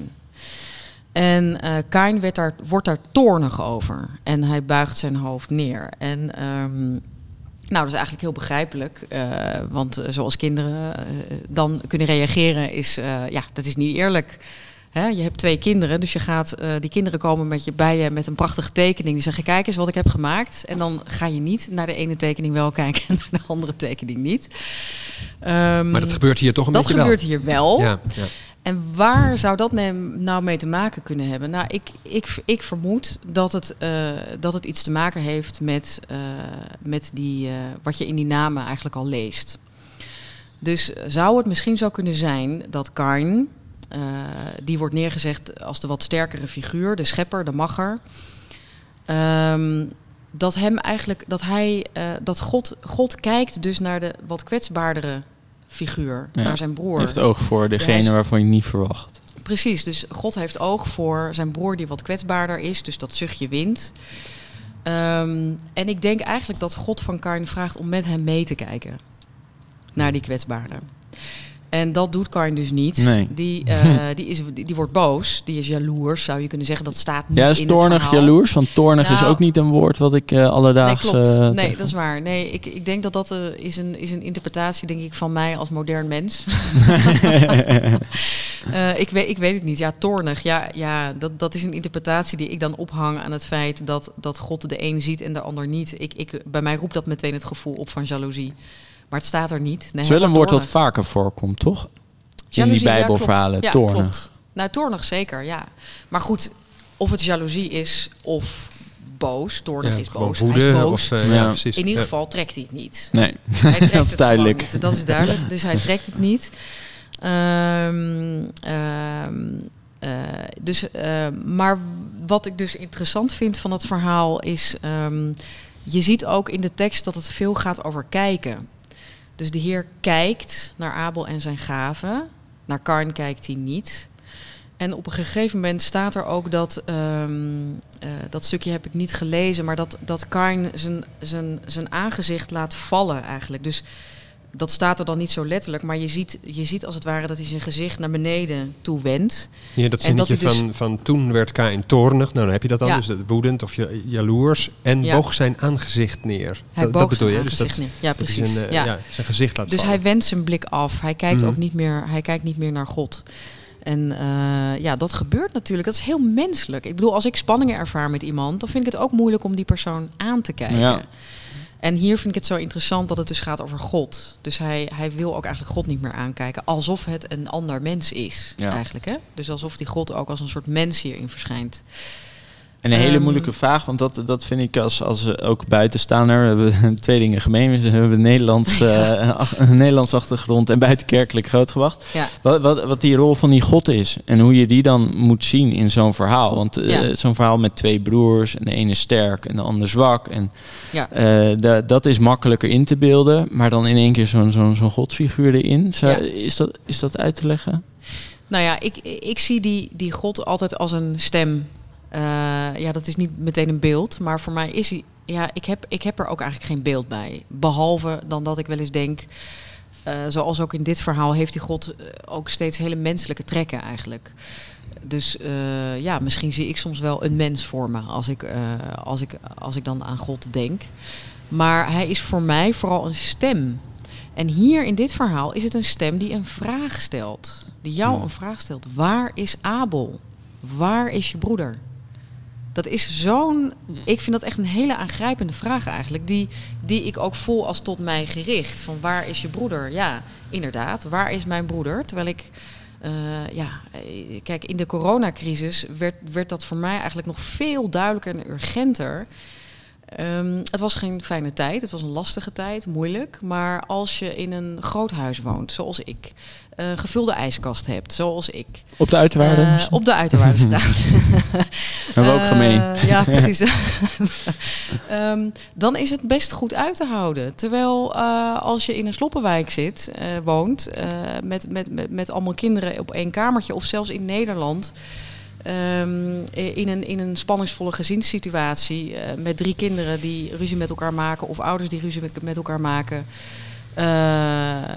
[SPEAKER 1] En uh, Kain werd daar, wordt daar toornig over en hij buigt zijn hoofd neer. En um, nou, dat is eigenlijk heel begrijpelijk, uh, want uh, zoals kinderen uh, dan kunnen reageren is, ja, dat is niet eerlijk. Hè, je hebt twee kinderen, dus je gaat, uh, die kinderen komen met je bij je met een prachtige tekening. Die zeggen, kijk eens wat ik heb gemaakt. En dan ga je niet naar de ene tekening wel kijken en naar de andere tekening niet. Um,
[SPEAKER 3] maar dat gebeurt hier toch een
[SPEAKER 1] dat
[SPEAKER 3] beetje wel?
[SPEAKER 1] gebeurt hier wel.
[SPEAKER 3] Ja, ja.
[SPEAKER 1] En waar zou dat nou mee te maken kunnen hebben? Nou, ik, ik, ik vermoed dat het, uh, dat het iets te maken heeft met, uh, met die, uh, wat je in die namen eigenlijk al leest. Dus zou het misschien zo kunnen zijn dat Kain, uh, die wordt neergezegd als de wat sterkere figuur, de schepper, de macher. Um, dat hem eigenlijk, dat hij, dat God, God kijkt dus naar de wat kwetsbaardere figuur, ja. naar zijn broer.
[SPEAKER 2] Hij heeft oog voor degene waarvan je niet verwacht.
[SPEAKER 1] Precies, dus God heeft oog voor zijn broer die wat kwetsbaarder is, dus dat zuchtje wind. Um, en ik denk eigenlijk dat God van Kain vraagt om met hem mee te kijken naar die kwetsbaarder. En dat doet Kain dus niet.
[SPEAKER 2] Nee.
[SPEAKER 1] Die, uh, die, is, die, die, wordt boos, die is jaloers, zou je kunnen zeggen. Dat staat niet
[SPEAKER 2] ja, is
[SPEAKER 1] in
[SPEAKER 2] toornig jaloers? Want toornig
[SPEAKER 1] Nou,
[SPEAKER 2] is ook niet een woord wat ik uh, alledaags...
[SPEAKER 1] Nee, klopt.
[SPEAKER 2] Uh,
[SPEAKER 1] nee, dat is waar. Nee, ik, ik denk dat dat is, een, is een interpretatie, denk ik, van mij als modern mens. Ik, weet, ik weet het niet. Ja, toornig. Ja, ja dat, dat is een interpretatie die ik dan ophang aan het feit dat, dat God de een ziet en de ander niet. Ik, ik, bij mij roept dat meteen het gevoel op van jaloezie. Maar het staat er niet. Nee,
[SPEAKER 2] het is wel een woord dat vaker voorkomt, toch?
[SPEAKER 1] Jaloezie,
[SPEAKER 2] In die Bijbelverhalen,
[SPEAKER 1] ja,
[SPEAKER 2] toornig.
[SPEAKER 1] Ja, klopt. Nou, toornig zeker, ja. Maar goed, of het jaloezie is of boos. Toornig
[SPEAKER 3] ja,
[SPEAKER 1] is boos.
[SPEAKER 3] Woede,
[SPEAKER 1] hij is boos.
[SPEAKER 3] Of, uh, ja. ja, precies.
[SPEAKER 1] In ieder geval trekt hij het niet.
[SPEAKER 2] Nee,
[SPEAKER 1] hij trekt
[SPEAKER 2] dat is
[SPEAKER 1] het
[SPEAKER 2] duidelijk.
[SPEAKER 1] Niet. Dat is duidelijk. Dus hij trekt het niet. Um, um, uh, dus, uh, maar wat ik dus interessant vind van het verhaal is... Um, je ziet ook in de tekst dat het veel gaat over kijken. Dus de Heer kijkt naar Abel en zijn gaven. Naar Karn kijkt hij niet. En op een gegeven moment staat er ook dat... Um, uh, dat stukje heb ik niet gelezen... maar dat, dat Karn zijn, zijn, zijn aangezicht laat vallen eigenlijk. Dus dat staat er dan niet zo letterlijk, maar je ziet, je ziet als het ware dat hij zijn gezicht naar beneden toe wendt.
[SPEAKER 3] Ja, dat
[SPEAKER 1] En dat
[SPEAKER 3] zinnetje
[SPEAKER 1] dus-
[SPEAKER 3] van, van toen werd Kain toornig. Nou, dan heb je dat dan.
[SPEAKER 1] Ja.
[SPEAKER 3] Dus dat woedend of ja- jaloers. En
[SPEAKER 1] Ja.
[SPEAKER 3] boog zijn aangezicht neer.
[SPEAKER 1] Hij
[SPEAKER 3] dat,
[SPEAKER 1] boog
[SPEAKER 3] dat bedoel je?
[SPEAKER 1] zijn
[SPEAKER 3] Dus dat,
[SPEAKER 1] aangezicht neer. Ja,
[SPEAKER 3] dat hij
[SPEAKER 1] precies.
[SPEAKER 3] Zijn, eh,
[SPEAKER 1] ja.
[SPEAKER 3] ja, zijn gezicht laat
[SPEAKER 1] Dus
[SPEAKER 3] vallen.
[SPEAKER 1] hij wendt zijn blik af. Hij kijkt
[SPEAKER 3] Mhm.
[SPEAKER 1] ook niet meer, hij kijkt niet meer naar God. En eh, ja, dat gebeurt natuurlijk. Dat is heel menselijk. Ik bedoel, als ik spanningen ervaar met iemand, dan vind ik het ook moeilijk om die persoon aan te kijken. En hier vind ik het zo interessant dat het dus gaat over God. Dus hij, hij wil ook eigenlijk God niet meer aankijken. Alsof het een ander mens is,
[SPEAKER 2] Ja.
[SPEAKER 1] eigenlijk. Hè? Dus alsof die God ook als een soort mens hierin verschijnt.
[SPEAKER 2] En een hele
[SPEAKER 1] Ehm,
[SPEAKER 2] moeilijke vraag, want dat, dat vind ik als, als ook buitenstaander. We hebben twee dingen gemeen. We hebben een Nederlands, eh, ach- een Nederlands achtergrond en buitenkerkelijk grootgebracht.
[SPEAKER 1] Ja.
[SPEAKER 2] Wat, wat, wat die rol van die God is en hoe je die dan moet zien in zo'n verhaal. Want eh, zo'n verhaal met twee broers en de ene sterk en de ander zwak. En, da- dat is makkelijker in te beelden, maar dan in één keer zo'n zo'n zo'n godsfiguur erin. Zou- is, dat, is dat uit te leggen?
[SPEAKER 1] Nou ja, ik, ik zie die, die God altijd als een stem. Eh, ja, dat is niet meteen een beeld, maar voor mij is hij. Ja, ik heb, ik heb er ook eigenlijk geen beeld bij. Behalve dan dat ik wel eens denk. eh, zoals ook in dit verhaal heeft die God eh, ook steeds hele menselijke trekken eigenlijk. Dus ja, misschien zie ik soms wel een mens voor me als ik, als ik, als ik dan aan God denk. Maar hij is voor mij vooral een stem. En hier in dit verhaal is het een stem die een vraag stelt. Die jou een vraag stelt. Waar is Abel? Waar is je broeder? Dat is zo'n. Ik vind dat echt een hele aangrijpende vraag eigenlijk. Die, die ik ook voel als tot mij gericht. Van waar is je broeder? Ja, inderdaad. Waar is mijn broeder? Terwijl ik. eh, ja, eh, kijk, in de coronacrisis werd, werd dat voor mij eigenlijk nog veel duidelijker en urgenter. Ehm, het was geen fijne tijd, het was een lastige tijd, moeilijk. Maar als je in een groot huis woont, zoals ik, een gevulde ijskast hebt, zoals ik,
[SPEAKER 2] Op de uiterwaarden?
[SPEAKER 1] eh, op de Uiterwaardenstraat.
[SPEAKER 2] Hebben we ook
[SPEAKER 1] Eh,
[SPEAKER 2] gemeen.
[SPEAKER 1] Ja, precies. Ehm, dan is het best goed uit te houden. Terwijl eh, als je in een sloppenwijk zit, eh, woont, eh, met, met, met, met allemaal kinderen op één kamertje, of zelfs in Nederland. Ehm, in, een, in een spanningsvolle gezinssituatie eh, met drie kinderen die ruzie met elkaar maken of ouders die ruzie met, met elkaar maken. Eh,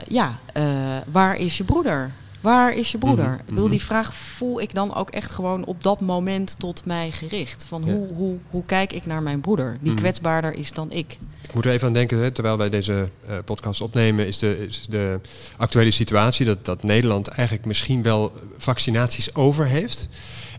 [SPEAKER 1] ja, eh, waar is je broeder? Waar is je broeder?
[SPEAKER 3] Mhm,
[SPEAKER 1] Ik bedoel,
[SPEAKER 3] mhm.
[SPEAKER 1] die vraag voel ik dan ook echt gewoon op dat moment tot mij gericht. Van
[SPEAKER 3] Ja.
[SPEAKER 1] hoe, hoe, hoe kijk ik naar mijn broeder? Die
[SPEAKER 3] Mhm.
[SPEAKER 1] kwetsbaarder is dan ik.
[SPEAKER 3] Ik moet er even aan denken, hè, terwijl wij deze podcast opnemen, is de, is de actuele situatie dat, dat Nederland eigenlijk misschien wel vaccinaties over heeft.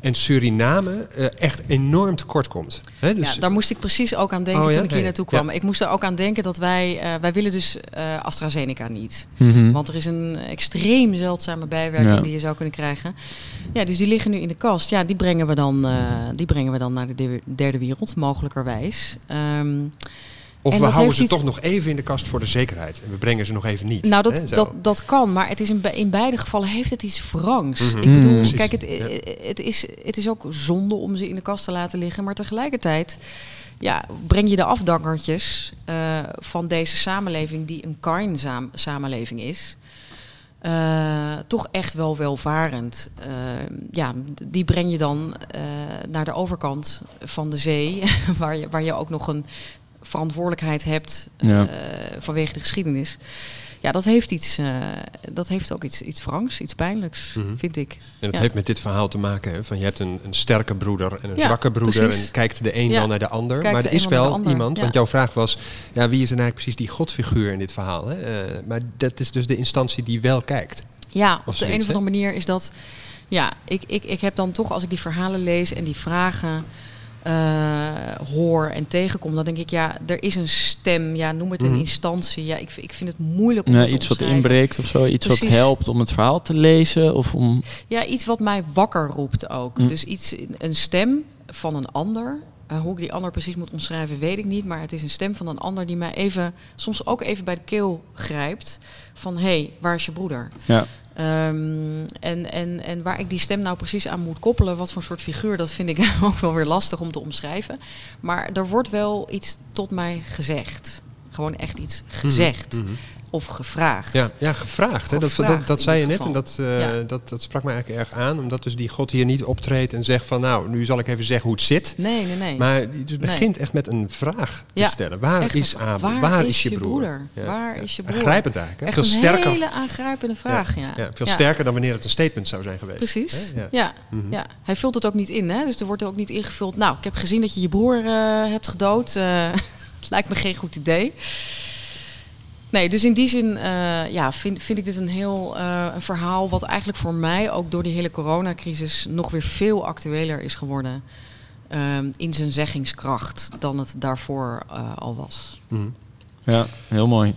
[SPEAKER 3] En Suriname eh, echt enorm tekort komt. Hè, dus,
[SPEAKER 1] ja, daar moest ik precies ook aan denken
[SPEAKER 3] Oh ja?
[SPEAKER 1] toen ik hier naartoe kwam. Ik moest er ook aan denken dat wij, eh, wij willen dus eh AstraZeneca niet.
[SPEAKER 2] Mhm.
[SPEAKER 1] Want er is een extreem zeldzame bijwerking
[SPEAKER 2] Ja.
[SPEAKER 1] die je zou kunnen krijgen. Ja, dus die liggen nu in de kast. Ja, die brengen we dan, eh, die brengen we dan naar de de- derde wereld, mogelijkerwijs. Ehm,
[SPEAKER 3] of
[SPEAKER 1] en
[SPEAKER 3] we houden ze toch nog even in de kast voor de zekerheid. En we brengen ze nog even niet.
[SPEAKER 1] Nou, dat, dat, dat kan, maar het is in, in beide gevallen heeft het iets wrangs.
[SPEAKER 3] Mhm.
[SPEAKER 1] Ik bedoel,
[SPEAKER 2] Mm.
[SPEAKER 1] Kijk, het,
[SPEAKER 3] ja.
[SPEAKER 1] het, is, het is ook zonde om ze in de kast te laten liggen, maar tegelijkertijd ja, breng je de afdankertjes eh, van deze samenleving, die een Kain-samenleving is, eh, toch echt wel welvarend. Eh, ja, die breng je dan eh, naar de overkant van de zee, waar je, waar je ook nog een verantwoordelijkheid hebt
[SPEAKER 2] Ja.
[SPEAKER 1] eh, vanwege de geschiedenis. Ja, dat heeft, iets, eh, dat heeft ook iets, iets wrangs, iets pijnlijks,
[SPEAKER 3] Mhm.
[SPEAKER 1] vind ik.
[SPEAKER 3] En het
[SPEAKER 1] Ja.
[SPEAKER 3] heeft met dit verhaal te maken. Hè, van je hebt een, een sterke broeder en een
[SPEAKER 1] Ja,
[SPEAKER 3] zwakke broeder.
[SPEAKER 1] precies.
[SPEAKER 3] En kijkt de een
[SPEAKER 1] Ja.
[SPEAKER 3] dan naar de ander.
[SPEAKER 1] Kijkt
[SPEAKER 3] maar er is wel iemand.
[SPEAKER 1] ja.
[SPEAKER 3] Want jouw vraag was: ja, wie is dan eigenlijk precies die godfiguur in dit verhaal? Hè? Eh, maar dat is dus de instantie die wel kijkt.
[SPEAKER 1] Ja,
[SPEAKER 3] Of
[SPEAKER 1] op de een of andere manier is dat... Ja, ik, ik, ik heb dan toch, als ik die verhalen lees en die vragen eh, hoor en tegenkom... dan denk ik, ja, er is een stem. Ja, noem het een
[SPEAKER 3] Mhm.
[SPEAKER 1] instantie. Ja, ik, ik vind het moeilijk om
[SPEAKER 2] iets wat inbreekt of zo. Iets wat helpt om het verhaal te lezen. Of om...
[SPEAKER 1] Ja, iets wat mij wakker roept ook.
[SPEAKER 2] Hm.
[SPEAKER 1] Dus iets, een stem van een ander. Eh, hoe ik die ander precies moet omschrijven, weet ik niet. Maar het is een stem van een ander die mij even, soms ook even bij de keel grijpt. Van hé, hey, waar is je broeder?
[SPEAKER 2] Ja.
[SPEAKER 1] Ehm, en, en, en waar ik die stem nou precies aan moet koppelen, wat voor soort figuur, dat vind ik ook wel weer lastig om te omschrijven. Maar er wordt wel iets tot mij gezegd. Gewoon echt iets gezegd.
[SPEAKER 3] Mhm.
[SPEAKER 1] Of gevraagd.
[SPEAKER 3] Ja, ja gevraagd. Hè? Dat,
[SPEAKER 1] Gevraagd
[SPEAKER 3] dat, dat zei je net en dat, eh,
[SPEAKER 1] Ja.
[SPEAKER 3] dat, dat sprak me eigenlijk erg aan. Omdat dus die God hier niet optreedt en zegt van nou, nu zal ik even zeggen hoe het zit.
[SPEAKER 1] Nee, nee, nee.
[SPEAKER 3] Maar die dus begint echt met een vraag te
[SPEAKER 1] Ja,
[SPEAKER 3] stellen. Waar
[SPEAKER 1] Echt
[SPEAKER 3] is Abel? Waar, is je broer? Ja,
[SPEAKER 1] Waar is je broer?
[SPEAKER 3] Aangrijpend eigenlijk. Hè?
[SPEAKER 1] Echt
[SPEAKER 3] veel
[SPEAKER 1] een
[SPEAKER 3] sterker,
[SPEAKER 1] hele aangrijpende vraag, ja.
[SPEAKER 3] ja, veel sterker dan wanneer het een statement zou zijn geweest.
[SPEAKER 1] Precies.
[SPEAKER 3] Hè? Ja.
[SPEAKER 1] Ja.
[SPEAKER 3] Mhm.
[SPEAKER 1] Ja. Hij vult het ook niet in, hè? dus er wordt ook niet ingevuld. Nou, ik heb gezien dat je je broer eh, hebt gedood. Eh, het lijkt me geen goed idee. Nee, dus in die zin eh, ja, vind, vind ik dit een heel eh, een verhaal wat eigenlijk voor mij ook door die hele coronacrisis nog weer veel actueler is geworden ehm, in zijn zeggingskracht dan het daarvoor eh, al was.
[SPEAKER 3] Mhm.
[SPEAKER 2] Ja, heel mooi.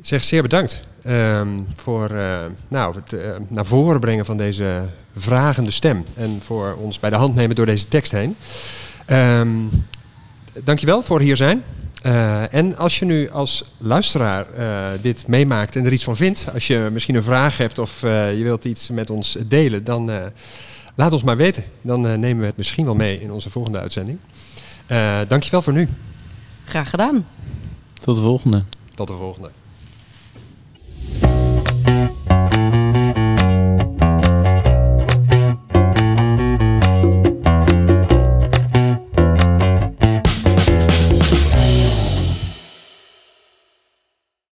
[SPEAKER 3] Zeg zeer bedankt ehm, voor eh, nou, het eh, naar voren brengen van deze vragende stem. En voor ons bij de hand nemen door deze tekst heen. Ehm dankjewel voor hier zijn. Eh, en als je nu als luisteraar eh, dit meemaakt en er iets van vindt, als je misschien een vraag hebt of eh, je wilt iets met ons delen, dan eh, laat ons maar weten. Dan eh, nemen we het misschien wel mee in onze volgende uitzending. Eh dankjewel voor nu.
[SPEAKER 1] Graag gedaan.
[SPEAKER 2] Tot de volgende.
[SPEAKER 3] Tot de volgende.